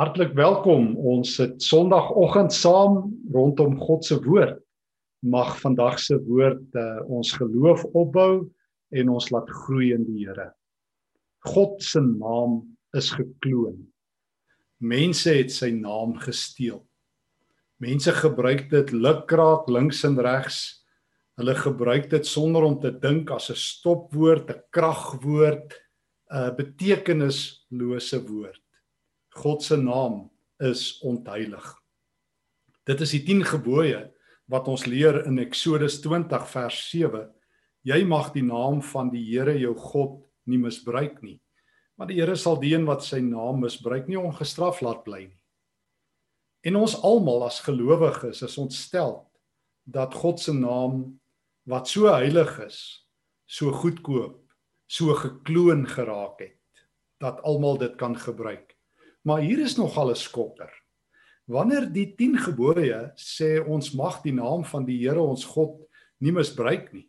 Hartlik welkom. Ons sit Sondagoggend saam rondom God se woord. Mag vandag se woord uh, ons geloof opbou en ons laat groei in die Here. God se naam is gekloon. Mense het sy naam gesteel. Mense gebruik dit lukraak links en regs. Hulle gebruik dit sonder om te dink as 'n stopwoord, 'n kragwoord, 'n betekenislose woord. God se naam is ontheilig. Dit is die 10 gebooie wat ons leer in Eksodus 20 vers 7. Jy mag die naam van die Here jou God nie misbruik nie. Maar die Here sal die een wat sy naam misbruik nie ongestraf laat bly nie. En ons almal as gelowiges is ontstel dat God se naam wat so heilig is, so goedkoop, so gekloon geraak het dat almal dit kan gebruik. Maar hier is nogal 'n skokker. Wanneer die 10 gebooie sê ons mag die naam van die Here ons God nie misbruik nie,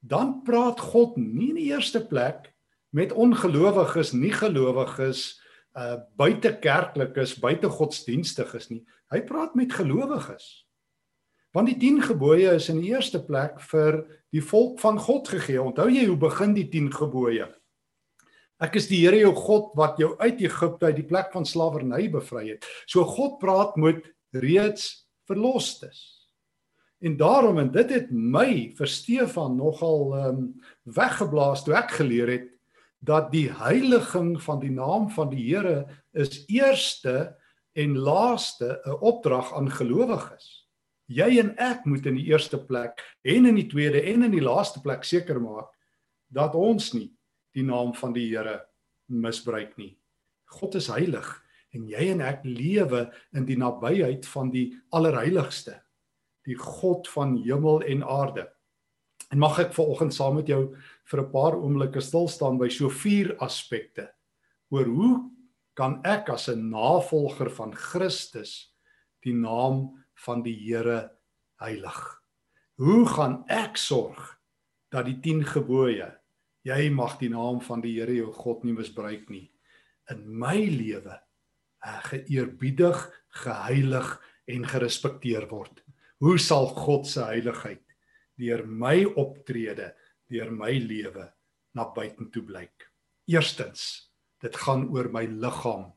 dan praat God nie in die eerste plek met ongelowiges, nie gelowiges, uh buite kerklikes, buite godsdienstiges nie. Hy praat met gelowiges. Want die 10 gebooie is in die eerste plek vir die volk van God gegee. Onthou jy hoe begin die 10 gebooie? Ek is die Here jou God wat jou uit Egipte uit die plek van slawerny bevry het. So God praat met reeds verlostes. En daarom en dit het my vir Stefan nogal ehm um, weggeblaas toe ek geleer het dat die heiliging van die naam van die Here is eerste en laaste 'n opdrag aan gelowiges. Jy en ek moet in die eerste plek en in die tweede en in die laaste plek seker maak dat ons nie die naam van die Here misbruik nie. God is heilig en jy en ek lewe in die nabyheid van die allerheiligste, die God van hemel en aarde. En mag ek vanoggend saam met jou vir 'n paar oomblikke stil staan by so vier aspekte oor hoe kan ek as 'n navolger van Christus die naam van die Here heilig? Hoe gaan ek sorg dat die 10 gebooie jy mag die naam van die Here jou God nie misbruik nie in my lewe uh, geëerbiedig, geheilig en gerespekteer word. Hoe sal God se heiligheid deur my optrede, deur my lewe na buitentoe blyk? Eerstens, dit gaan oor my liggaam.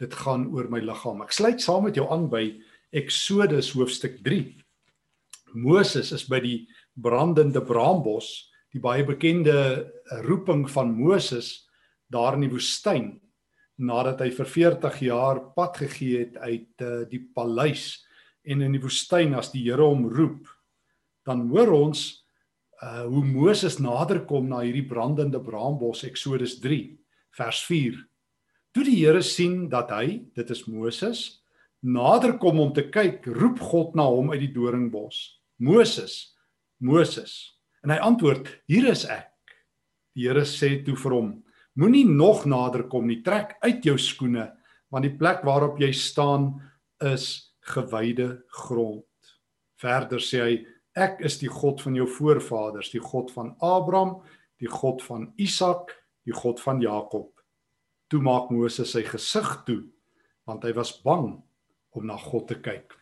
Dit gaan oor my liggaam. Ek sluit saam met jou aan by Eksodus hoofstuk 3. Moses is by die brandende braambos die baie bekende eh, roeping van Moses daar in die woestyn nadat hy vir 40 jaar pad gegee het uit uh, die paleis en in die woestyn as die Here hom roep dan hoor ons uh, hoe Moses naderkom na hierdie brandende braambos Eksodus 3 vers 4 toe die Here sien dat hy dit is Moses naderkom om te kyk roep God na hom uit die doringbos. Moses Moses En hy antwoord: "Hier is ek." Die Here sê toe vir hom: "Moenie nog nader kom nie. Trek uit jou skoene, want die plek waarop jy staan is gewyde grond." Verder sê hy: "Ek is die God van jou voorvaders, die God van Abraham, die God van Isak, die God van Jakob." Toe maak Moses sy gesig toe, want hy was bang om na God te kyk.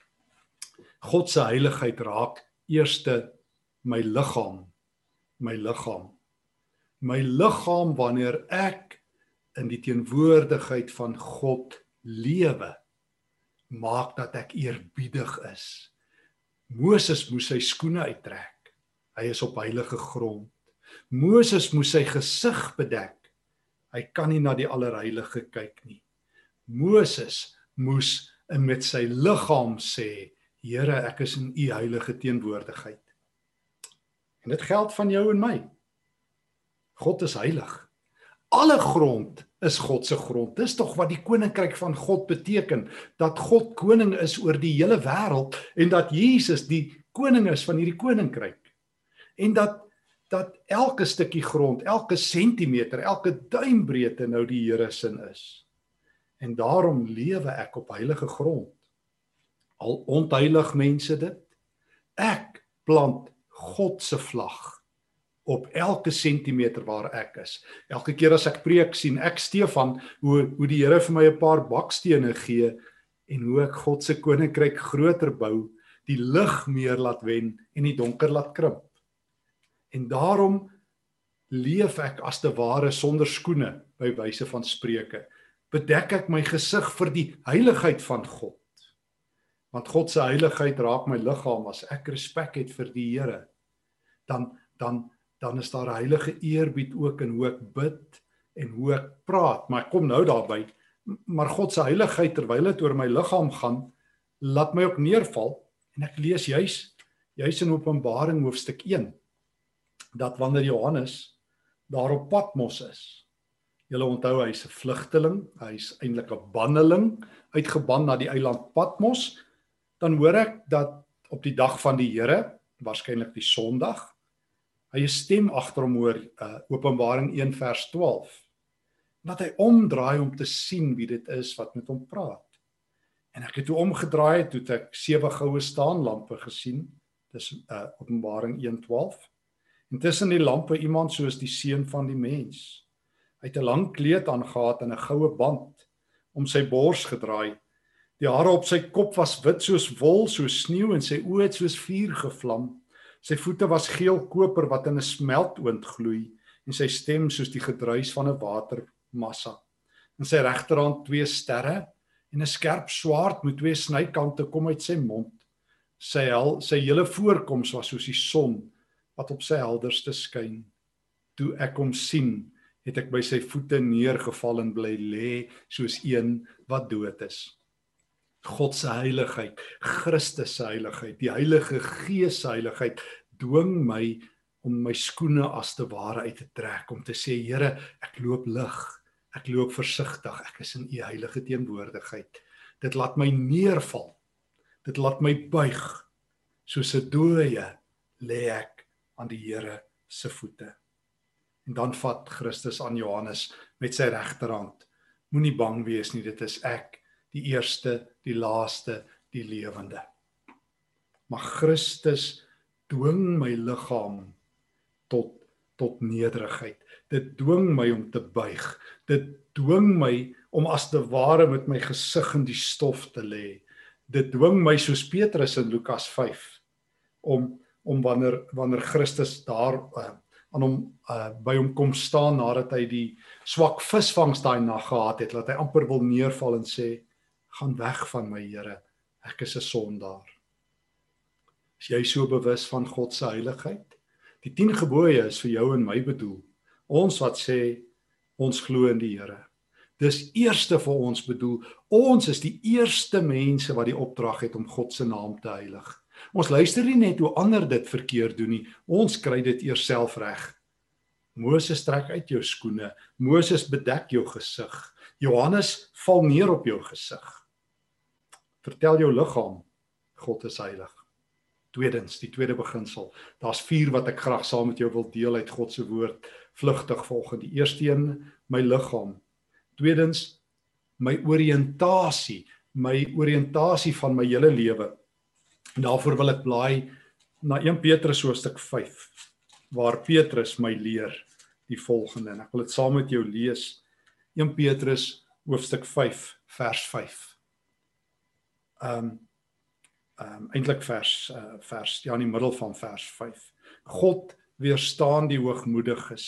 God se heiligheid raak eerste my liggaam my liggaam. My liggaam wanneer ek in die teenwoordigheid van God lewe maak dat ek eerbiedig is. Moses moes sy skoene uittrek. Hy is op heilige grond. Moses moes sy gesig bedek. Hy kan nie na die allerheilige kyk nie. Moses moes met sy liggaam sê, Here, ek is in u heilige teenwoordigheid. En dit geld van jou en my. God is heilig. Alle grond is God se grond. Dis tog wat die koninkryk van God beteken, dat God koning is oor die hele wêreld en dat Jesus die koning is van hierdie koninkryk. En dat dat elke stukkie grond, elke sentimeter, elke duimbreedte nou die Here se is. En daarom lewe ek op heilige grond. Al ontheilig mense dit. Ek plant God se vlag op elke sentimeter waar ek is. Elke keer as ek preek sien ek Stefan hoe hoe die Here vir my 'n paar bakstene gee en hoe ek God se koninkryk groter bou, die lig meer laat wen en die donker laat krimp. En daarom leef ek as te ware sonder skoene by wyse van spreuke. Bedek ek my gesig vir die heiligheid van God. Want God se heiligheid raak my liggaam as ek respek het vir die Here. Dan dan dan is daar 'n heilige eerbied ook in hoe ek bid en hoe ek praat, maar ek kom nou daarby. Maar God se heiligheid terwyl dit oor my liggaam gaan, laat my ook neerval en ek lees juis juis in Openbaring hoofstuk 1 dat wanneer Johannes daar op Patmos is. Julle onthou hy's 'n vlugteling, hy's eintlik 'n banneling uitgeban na die eiland Patmos. Dan hoor ek dat op die dag van die Here, waarskynlik die Sondag, hy 'n stem agter hom hoor uh, Openbaring 1 vers 12 dat hy omdraai om te sien wie dit is wat met hom praat. En ek het toe omgedraai toe ek sewe goue staanlampe gesien. Dis uh, Openbaring 1:12 en tussen die lampe iemand soos die seun van die mens. Hy het 'n lang kleed aangetree en 'n goue band om sy bors gedraai. Die hare op sy kop was wit soos wol soos sneeu en sy oë het soos vuur gevlam Sy voete was geel koper wat in 'n smeltoond gloei en sy stem soos die gedruis van 'n watermassa. In sy regterhand twee sterre en 'n skerp swaard met twee snykante kom uit sy mond. Sy hel, sy hele voorkoms was soos die son wat op sy helderste skyn. Toe ek hom sien, het ek by sy voete neergeval en bly lê soos een wat dood is. God se heiligheid, Christus se heiligheid, die Heilige Gees se heiligheid dwing my om my skoene as te ware uit te trek om te sê Here, ek loop lig. Ek loop versigtig. Ek is in u heilige teenwoordigheid. Dit laat my neerval. Dit laat my buig. Soos 'n dooie lê ek aan die Here se voete. En dan vat Christus aan Johannes met sy regterhand. Moenie bang wees nie, dit is ek die eerste, die laaste, die lewende. Maar Christus dwing my liggaam tot tot nederigheid. Dit dwing my om te buig. Dit dwing my om as te ware met my gesig in die stof te lê. Dit dwing my soos Petrus in Lukas 5 om om wanneer wanneer Christus daar uh, aan hom uh, by hom kom staan nadat hy die swak visvangs daai nag gehad het, laat hy amper wil neerval en sê gaan weg van my Here. Ek is 'n sondaar. Is jy so bewus van God se heiligheid? Die 10 gebooie is vir jou en my bedoel. Ons wat sê ons glo in die Here. Dis eerste vir ons bedoel. Ons is die eerste mense wat die opdrag het om God se naam te heilig. Ons luister nie net hoe ander dit verkeerd doen nie. Ons kry dit eers self reg. Moses trek uit jou skoene. Moses bedek jou gesig. Johannes val neer op jou gesig Vertel jou liggaam God is heilig. Tweedens, die tweede beginsel. Daar's vier wat ek graag saam met jou wil deel uit God se woord vlugtig volgens die eerste een, my liggaam. Tweedens, my oriëntasie, my oriëntasie van my hele lewe. En daarvoor wil ek blaai na 1 Petrus hoofstuk 5 waar Petrus my leer die volgende en ek wil dit saam met jou lees. 1 Petrus hoofstuk 5 vers 5 ehm um, ehm um, eintlik vers uh, vers ja in die middel van vers 5. God weerstaan die hoogmoediges,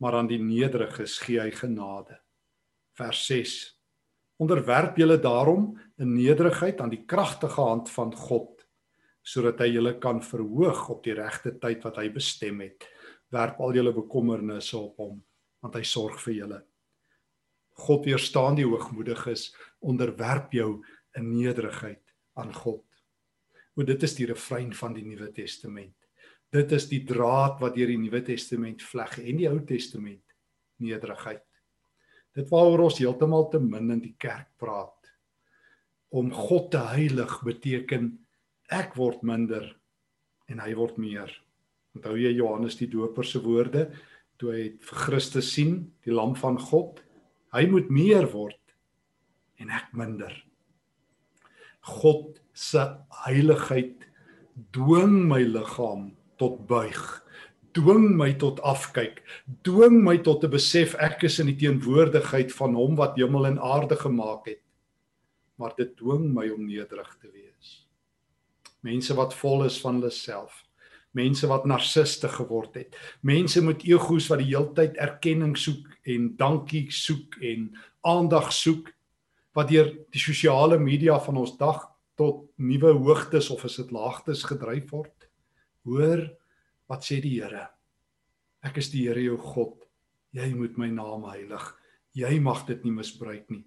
maar aan die nederiges gee hy genade. Vers 6. Onderwerp julle daarom in nederigheid aan die kragtige hand van God, sodat hy julle kan verhoog op die regte tyd wat hy bestem het. Werp al julle bekommernisse op hom, want hy sorg vir julle. God weerstaan die hoogmoediges, onderwerp jou in nederigheid aan God. O dit is die refrein van die Nuwe Testament. Dit is die draad wat deur die Nuwe Testament vleg en die Ou Testament nederigheid. Dit waaroor ons heeltemal te min in die kerk praat. Om God te heilig beteken ek word minder en hy word meer. Onthou jy Johannes die Doper se woorde toe hy vir Christus sien, die lam van God, hy moet meer word en ek minder. God se heiligheid dwing my liggaam tot buig dwing my tot afkyk, dwing my tot 'n besef ek is in die teenwoordigheid van hom wat hemel en aarde gemaak het. Maar dit dwing my om nederig te wees. Mense wat vol is van hulle self, mense wat narciste geword het, mense met egos wat die heeltyd erkenning soek en dankie soek en aandag soek wat deur die sosiale media van ons dag tot nuwe hoogtes of is dit laagtes gedryf word. Hoor wat sê die Here? Ek is die Here jou God. Jy moet my naam heilig. Jy mag dit nie misbruik nie.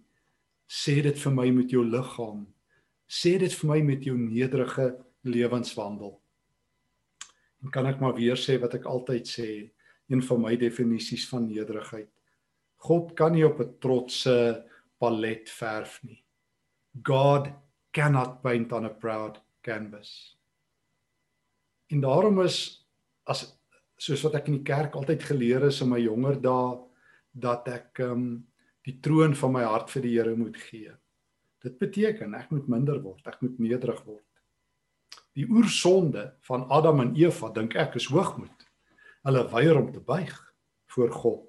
Sê dit vir my met jou liggaam. Sê dit vir my met jou nederige lewenswandel. En kan ek maar weer sê wat ek altyd sê, een van my definisies van nederigheid. God kan nie op 'n trotse palet verf nie. God cannot paint on a proud canvas. En daarom is as soos wat ek in die kerk altyd geleer is in my jonger dae dat ek ehm um, die troon van my hart vir die Here moet gee. Dit beteken ek moet minder word, ek moet nederig word. Die oorsonde van Adam en Eva dink ek is hoogmoed. Hulle weier om te buig voor God.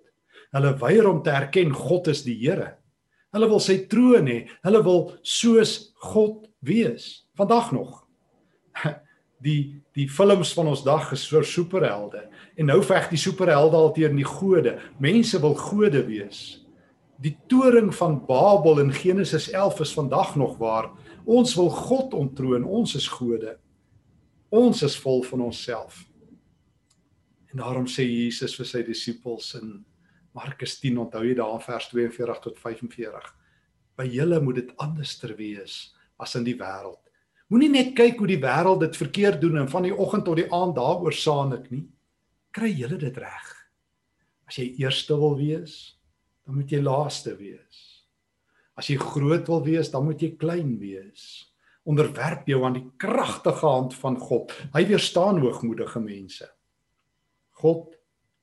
Hulle weier om te erken God is die Here. Hulle wil sy troon hê. Hulle wil soos God wees. Vandag nog. Die die films van ons dag is vir superhelde en nou veg die superhelde al teen die gode. Mense wil gode wees. Die toring van Babel in Genesis 11 is vandag nog waar. Ons wil God ontroon. Ons is gode. Ons is vol van onsself. En daarom sê Jesus vir sy disippels in Markus 10, onthou jy daar vers 42 tot 45. By julle moet dit anderster wees as in die wêreld. Moenie net kyk hoe die wêreld dit verkeerd doen en van die oggend tot die aand daaroor saanik nie. Kry julle dit reg. As jy eerste wil wees, dan moet jy laaste wees. As jy groot wil wees, dan moet jy klein wees onderwerp jou aan die kragtige hand van God. Hy weerstaan hoogmoedige mense. God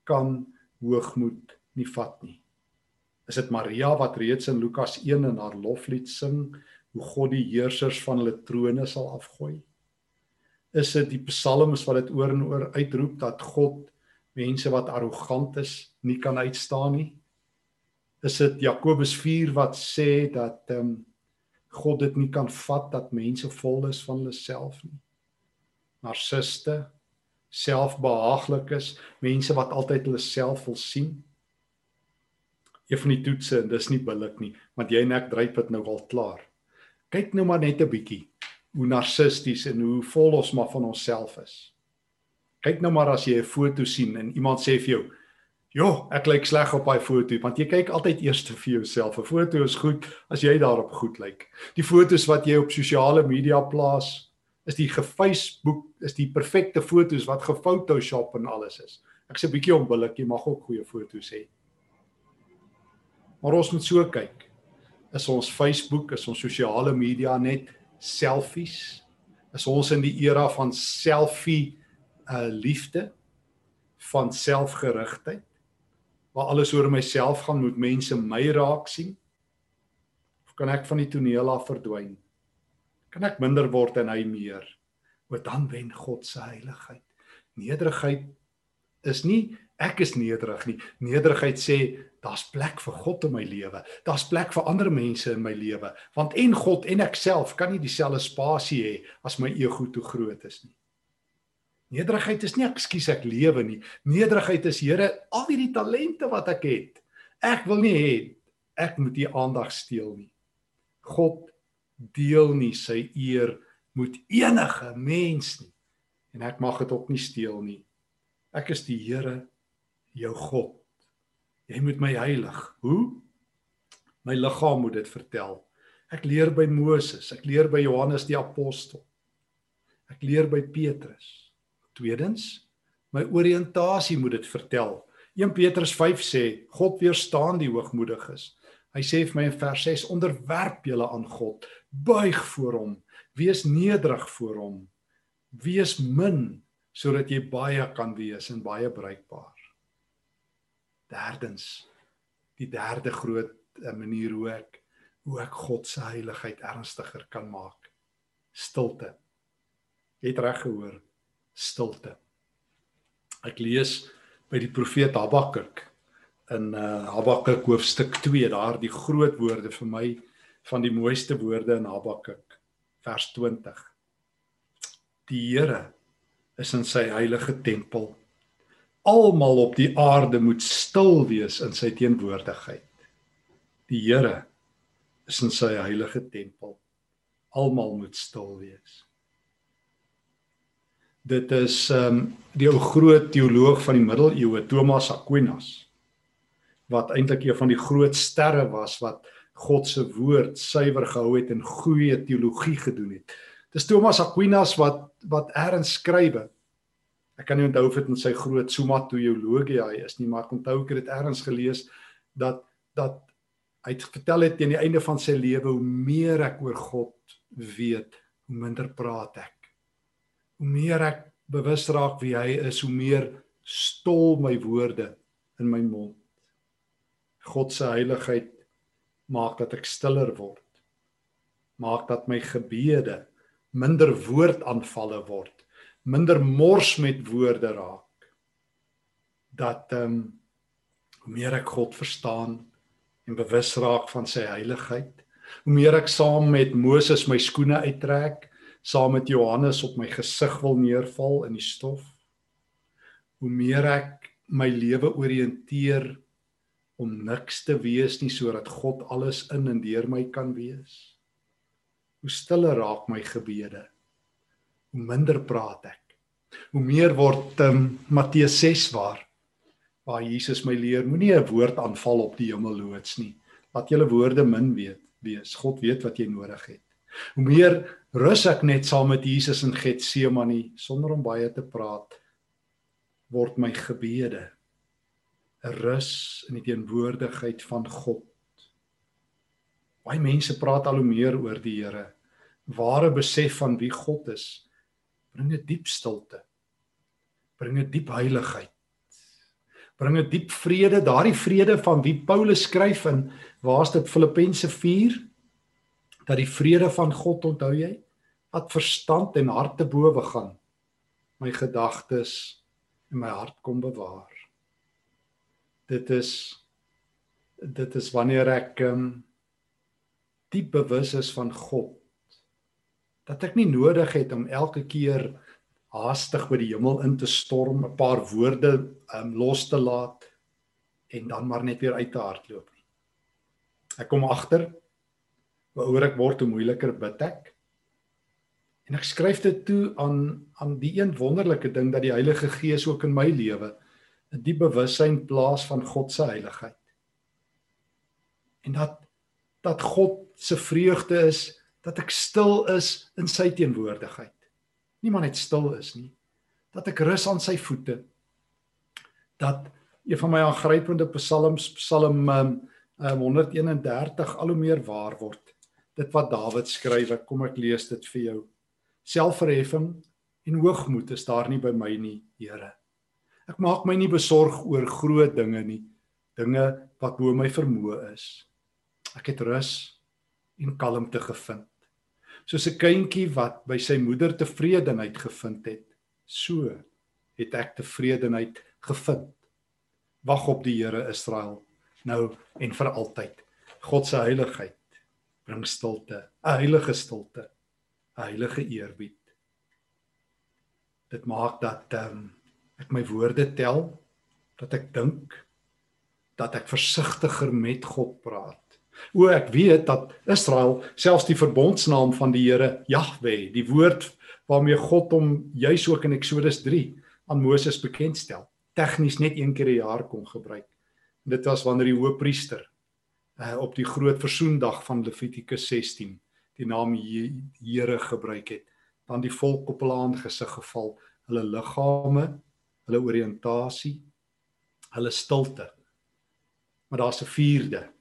kan hoogmoed nie vat nie. Is dit Maria wat reeds in Lukas 1 in haar loflied sing hoe God die heersers van hulle trone sal afgooi? Is dit die psalms wat dit oor en oor uitroep dat God mense wat arrogant is nie kan uitstaan nie? Is dit Jakobus 4 wat sê dat ehm um, God dit nie kan vat dat mense vol is van hulle self nie. Narciste, selfbehaaglik is, mense wat altyd hulle self wil sien. Een van die toetse en dis nie billik nie, want jy en ek dryp dit nou al klaar. Kyk nou maar net 'n bietjie hoe narcisties en hoe vol ons maar van onsself is. Kyk nou maar as jy 'n foto sien en iemand sê vir jou, Ja, ek lyk sleg op daai foto want jy kyk altyd eers vir jouself. 'n Foto is goed as jy daarop goed lyk. Die fotos wat jy op sosiale media plaas, is die ge-Facebook, is die perfekte fotos wat ge-Photoshop en alles is. Ek sê 'n bietjie onbillik, jy mag ook goeie fotos hê. Maar ons moet so kyk. Is ons Facebook, is ons sosiale media net selfies? Is ons in die era van selfie uh liefde van selfgerigtheid? waar alles oor myself gaan, moet mense my raak sien? Of kan ek van die toneel af verdwyn? Kan ek minder word en hy meer? Want dan wen God se heiligheid. Nederigheid is nie ek is nederig nie. Nederigheid sê daar's plek vir God in my lewe. Daar's plek vir ander mense in my lewe, want en God en ek self kan nie dieselfde spasie hê as my ego te groot is nie. Nederigheid is nie ekskuus ek lewe nie. Nederigheid is Here, al hierdie talente wat ek het. Ek wil nie hê ek moet u aandag steel nie. God deel nie sy eer met enige mens nie. En ek mag dit ook nie steel nie. Ek is die Here, jou God. Jy moet my heilig. Hoe? My liggaam moet dit vertel. Ek leer by Moses, ek leer by Johannes die apostel. Ek leer by Petrus. Tweedens, my oriëntasie moet dit vertel. 1 Petrus 5 sê God weerstaan die hoogmoediges. Hy sê vir my in vers 6 onderwerp julle aan God, buig voor hom, wees nederig voor hom. Wees min sodat jy baie kan wees en baie bruikbaar. Derdens, die derde groot eh, manier hoe ek hoe ek God se heiligheid ernstiger kan maak. Stilte. Het reg gehoor stilte. Ek lees by die profeet Habakuk in uh, Habakuk hoofstuk 2, daar die groot woorde vir my van die mooiste woorde in Habakuk vers 20. Die Here is in sy heilige tempel. Almal op die aarde moet stil wees in sy teenwoordigheid. Die Here is in sy heilige tempel. Almal moet stil wees. Dit is ehm um, die ou groot teoloog van die middeleeue Thomas Aquinas wat eintlik een van die groot sterre was wat God se woord suiwer gehou het en goeie teologie gedoen het. Dis Thomas Aquinas wat wat erns skrywe. Ek kan nie onthou of dit in sy groot Summa Theologiae is nie, maar ek onthou ek het dit erns gelees dat dat hy het vertel het teen die einde van sy lewe hoe meer ek oor God weet, hoe minder praat ek. Hoe meer ek bewus raak wie hy is, hoe meer stol my woorde in my mond. God se heiligheid maak dat ek stiller word. Maak dat my gebede minder woordaanvalle word, minder mors met woorde raak. Dat ehm um, hoe meer ek God verstaan, en bewus raak van sy heiligheid. Hoe meer ek saam met Moses my skoene uittrek, saam met Johannes op my gesig wil neerval in die stof, hoe meer ek my lewe orienteer om niks te wees nie sodat God alles in en deur my kan wees. Hoe stiller raak my gebede. Hoe minder praat ek. Hoe meer word um, Matteus 6 waar waar Jesus my leer, moenie 'n woord aanval op die hemel loods nie. Laat julle woorde min weet, wees. God weet wat jy nodig het. Hoe meer rus ek net saam met Jesus in Getsemane sonder om baie te praat, word my gebede 'n rus in die teenwoordigheid van God. Baie mense praat al hoe meer oor die Here. Ware besef van wie God is, bring 'n diep stilte. Bring 'n diep heiligheid bring 'n diep vrede, daardie vrede van wie Paulus skryf in waar's dit Filippense 4 dat die vrede van God onthou jy wat verstand en hart te bowe gaan my gedagtes en my hart kom bewaar. Dit is dit is wanneer ek um, diep bewus is van God dat ek nie nodig het om elke keer haastig by die hemel in te storm, 'n paar woorde um, los te laat en dan maar net weer uit te hardloop nie. Ek kom agter hoe ouer ek word, hoe moeiliker bid ek. En ek skryf dit toe aan aan die een wonderlike ding dat die Heilige Gees ook in my lewe 'n diep bewussyn plaas van God se heiligheid. En dat dat God se vreugde is dat ek stil is in sy teenwoordigheid nie maar net stil is nie. Dat ek rus aan sy voete. Dat een van my aangrypende psalms Psalm um, um, 131 al hoe meer waar word. Dit wat Dawid skryf, kom ek lees dit vir jou. Selfverheffing en hoogmoed is daar nie by my nie, Here. Ek maak my nie besorg oor groot dinge nie, dinge wat bo my vermoë is. Ek het rus en kalmte gevind soos 'n kindjie wat by sy moeder tevredenheid gevind het, so het ek tevredenheid gevind. Wag op die Here Israel nou en vir altyd. God se heiligheid bring stilte, 'n heilige stilte, 'n heilige eerbied. Dit maak dat um, ek my woorde tel, dat ek dink, dat ek versigtiger met God praat O ek weet dat Israel selfs die verbondsnaam van die Here Jahwe, die woord waarmee God hom juis ook in Eksodus 3 aan Moses bekendstel, tegnies net een keer 'n jaar kon gebruik. En dit was wanneer die hoëpriester uh, op die groot versoendag van Levitikus 16 die naam Here gebruik het, dan die volk op hulle aangesig geval, hulle liggame, hulle oriëntasie, hulle stilte. Maar daar's 'n vierde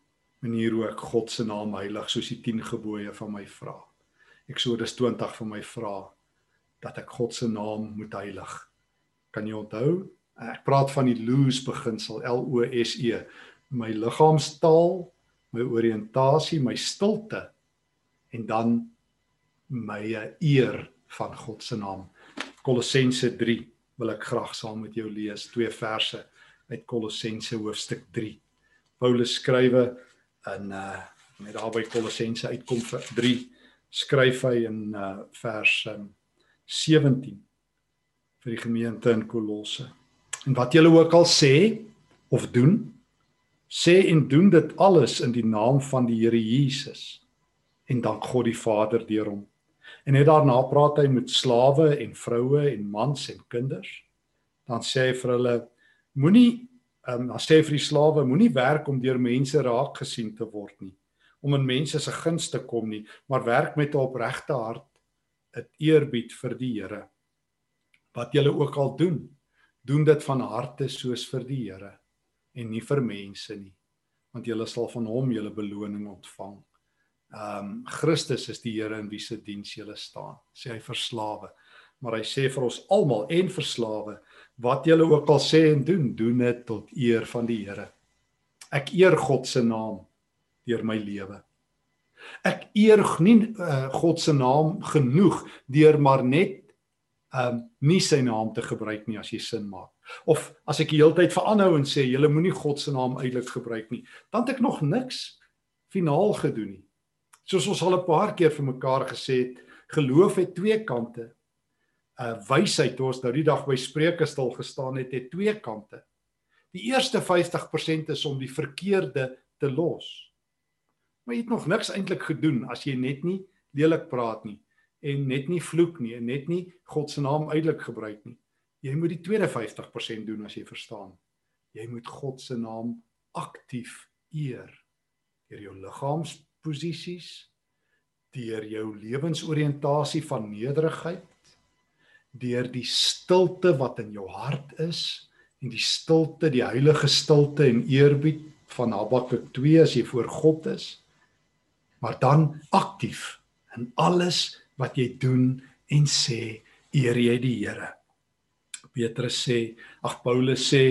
manier hoe ek God se naam heilig soos die 10 gebooie van my vra. Eksodus 20 van my vra dat ek God se naam moet heilig. Kan jy onthou? Ek praat van die loos beginsel L O S E. My liggaamstaal, my oriëntasie, my stilte en dan my eer van God se naam. Kolossense 3 wil ek graag saam met jou lees twee verse uit Kolossense hoofstuk 3. Paulus skrywe in uh met daarby Kolossense uitkom vir 3 skryf hy in uh vers um, 17 vir die gemeente in Kolosse. En wat julle ook al sê of doen, sê en doen dit alles in die naam van die Here Jesus en dank God die Vader deur hom. En net daarna praat hy met slawe en vroue en mans en kinders. Dan sê hy vir hulle moenie ehm um, dan sê hy vir die slawe moenie werk om deur mense raak gesien te word nie, om in mense se guns te kom nie, maar werk met 'n opregte hart, 'n eerbied vir die Here. Wat julle ook al doen, doen dit van harte soos vir die Here en nie vir mense nie, want julle sal van hom julle beloning ontvang. Ehm um, Christus is die Here in wie se diens jy staan, sê hy vir slawe. Maar hy sê vir ons almal en vir slawe, wat julle ook al sê en doen, doen dit tot eer van die Here. Ek eer God se naam deur my lewe. Ek eer nie uh, God se naam genoeg deur maar net um, nie sy naam te gebruik nie as jy sin maak. Of as ek die hele tyd veranhou en sê julle moenie God se naam uitelik gebruik nie, dan het ek nog niks finaal gedoen nie. Soos ons al 'n paar keer vir mekaar gesê het, geloof het twee kante. Uh, Wysheid, ons nou die dag by Spreuke stil gestaan het, het twee kante. Die eerste 50% is om die verkeerde te los. Maar jy het nog niks eintlik gedoen as jy net nie lelik praat nie en net nie vloek nie en net nie God se naam uitelik gebruik nie. Jy moet die tweede 50% doen as jy verstaan. Jy moet God se naam aktief eer deur jou liggaams posisies deur jou lewensoriëntasie van nederigheid deur die stilte wat in jou hart is en die stilte die heilige stilte en eerbied van Habakuk 2 as jy voor God is maar dan aktief in alles wat jy doen en sê eer jy die Here Petrus sê ag Paulus sê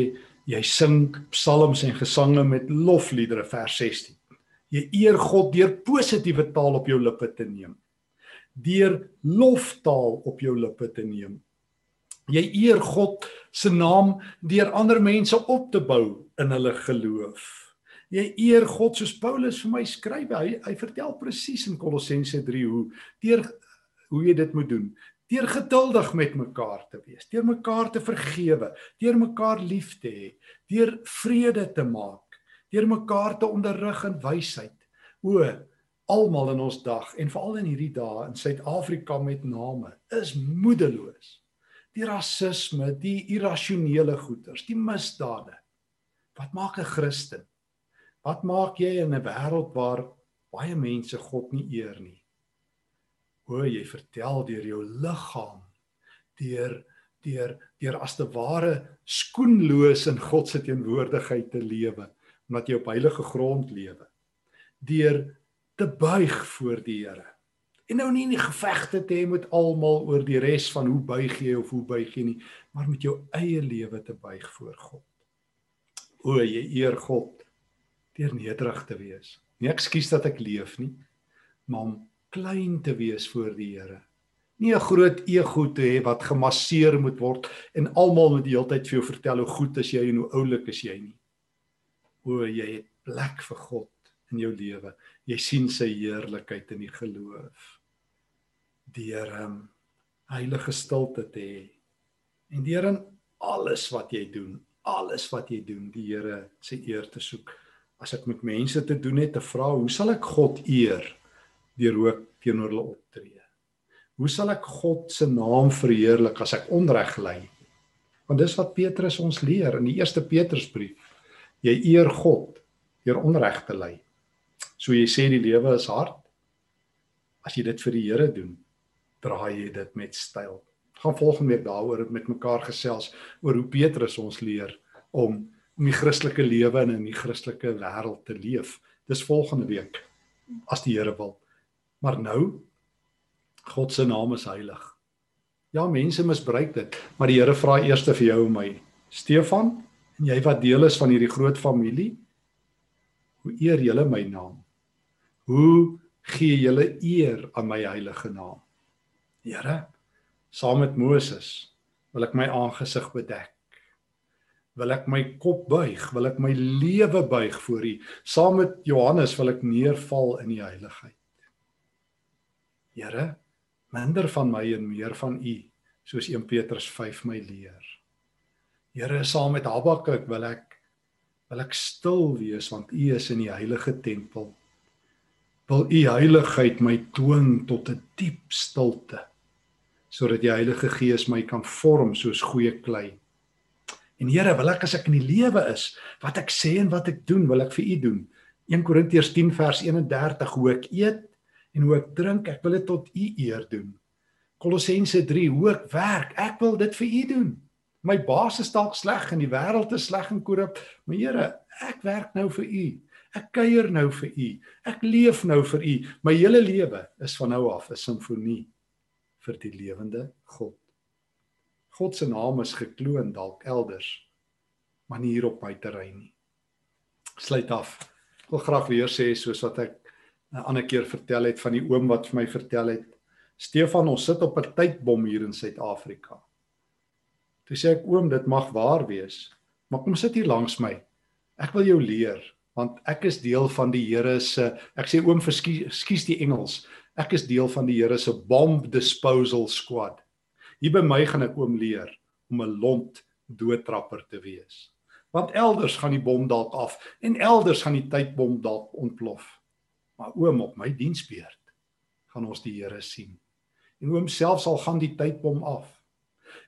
jy sing psalms en gesange met lofliedere vers 16 Jy eer God deur positiewe taal op jou lippe te neem. Deur loftaal op jou lippe te neem. Jy eer God se naam deur ander mense op te bou in hulle geloof. Jy eer God soos Paulus vir my skryf. Hy hy vertel presies in Kolossense 3 hoe deur hoe jy dit moet doen. Deur geduldig met mekaar te wees, deur mekaar te vergewe, deur mekaar lief te hê, deur vrede te maak deur mekaar te onderrig in wysheid. O, almal in ons dag en veral in hierdie dae in Suid-Afrika met name is moedeloos. Die rasisme, die irrasionele goeters, die misdade. Wat maak 'n Christen? Wat maak jy in 'n wêreld waar baie mense God nie eer nie? O, jy vertel deur jou liggaam, deur deur deur as te ware skoenloos in God se teenwoordigheid te lewe omdat jy op heilige grond lewe deur te buig voor die Here. En nou nie in die gevegte te hê met almal oor die res van hoe buig jy of hoe buig jy nie maar met jou eie lewe te buig voor God. O jy eer God deur nederig te wees. Nie ekskuus dat ek leef nie maar om klein te wees voor die Here. Nie 'n groot ego te hê wat gemasseer moet word en almal moet die hele tyd vir jou vertel hoe goed is jy en hoe oulik is jy nie. O jy het plek vir God in jou lewe. Jy sien sy heerlikheid in die geloof. Deur hom heilige stilte te hê. En deur in alles wat jy doen, alles wat jy doen, die Here se eer te soek. As ek met mense te doen het, te vra, hoe sal ek God eer deur hoe ek teenoor hulle optree? Hoe sal ek God se naam verheerlik as ek onreg ly? Want dis wat Petrus ons leer in die eerste Petrusbrief jy eer God deur onreg te ly. So jy sê die lewe is hard. As jy dit vir die Here doen, draai jy dit met styl. Gaan volgende week daaroor met mekaar gesels oor hoe Petrus ons leer om om die Christelike lewe in 'n Christelike wêreld te leef. Dis volgende week as die Here wil. Maar nou God se naam is heilig. Ja, mense misbruik dit, maar die Here vra eers vir jou en my. Stefan, En jy wat deel is van hierdie groot familie, hoe eer julle my naam? Hoe gee julle eer aan my heilige naam? Here, saam met Moses Wil ek my aangesig bedek? Wil ek my kop buig? Wil ek my lewe buig voor U? Saam met Johannes wil ek neerval in die heiligheid. Here, minder van my en meer van U, soos 1 Petrus 5 my leer. Here, saam met Habakuk wil ek wil ek stil wees want U is in die heilige tempel. Wil U heiligheid my dwing tot 'n diep stilte sodat die Heilige Gees my kan vorm soos goeie klei. En Here, wil ek as ek in die lewe is, wat ek sê en wat ek doen, wil ek vir U doen. 1 Korintiërs 10 vers 31 hoe ek eet en hoe ek drink, ek wil dit tot U eer doen. Kolossense 3 hoe ek werk, ek wil dit vir U doen. My baas is dalk sleg en die wêreld is sleg en korrup, maar Here, ek werk nou vir U. Ek kuier nou vir U. Ek leef nou vir U. My hele lewe is van nou af 'n simfonie vir die lewende God. God se naam is gekloon dalk elders, maar nie hier op my terrein nie. Sluit af. Ek wil graag weer sê soos wat ek 'n ander keer vertel het van die oom wat vir my vertel het. Stefan, ons sit op 'n tydbom hier in Suid-Afrika. Toe sê ek oom, dit mag waar wees, maar kom sit hier langs my. Ek wil jou leer want ek is deel van die Here se ek sê oom verskuis die Engels Ek is deel van die Here se bomb disposal squad. Hier by my gaan ek oom leer om 'n lont doodtrapper te wees. Want elders gaan die bom dalk af en elders gaan die tydbom dalk ontplof. Maar oom op my diensbeurt gaan ons die Here sien. En oom self sal gaan die tydbom af.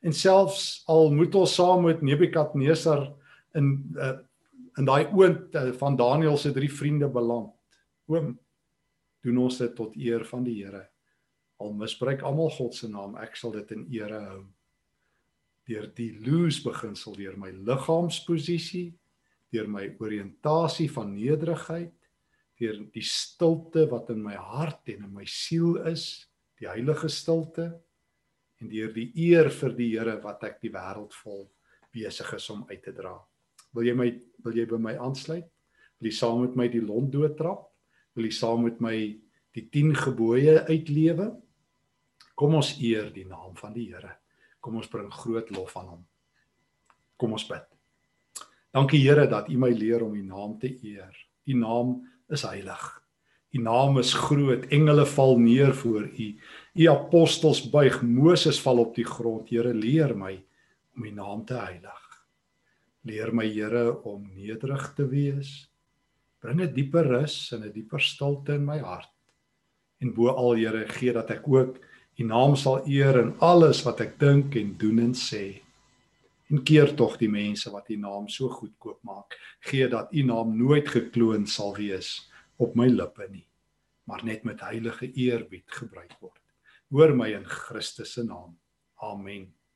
En selfs al moet ons saam met Nebukadnesar in uh, in daai oond uh, van Daniël se drie vriende beland. Oom doen ons dit tot eer van die Here. Al misbruik almal God se naam, ek sal dit in ere hou. Deur die loose beginsel deur my liggaamsposisie, deur my oriëntasie van nederigheid, deur die stilte wat in my hart en in my siel is, die heilige stilte en deur die eer vir die Here wat ek die wêreld vol besig is om uit te dra. Wil jy my wil jy by my aansluit? Wil jy saam met my die lont doodtrap? wil jy saam met my die 10 gebooie uitlewe? Kom ons eer die naam van die Here. Kom ons bring groot lof aan hom. Kom ons bid. Dankie Here dat U my leer om U naam te eer. U naam is heilig. U naam is groot. Engele val neer voor U. U apostels buig. Moses val op die grond. Here leer my om U naam te heilig. Leer my Here om nederig te wees bring 'n dieper rus en 'n dieper stilte in my hart. En bo al Here gee dat ek ook U naam sal eer in alles wat ek dink en doen en sê. En keer tog die mense wat U naam so goedkoop maak, gee dat U naam nooit gekloon sal wees op my lippe nie, maar net met heilige eerbied gebruik word. Hoor my in Christus se naam. Amen.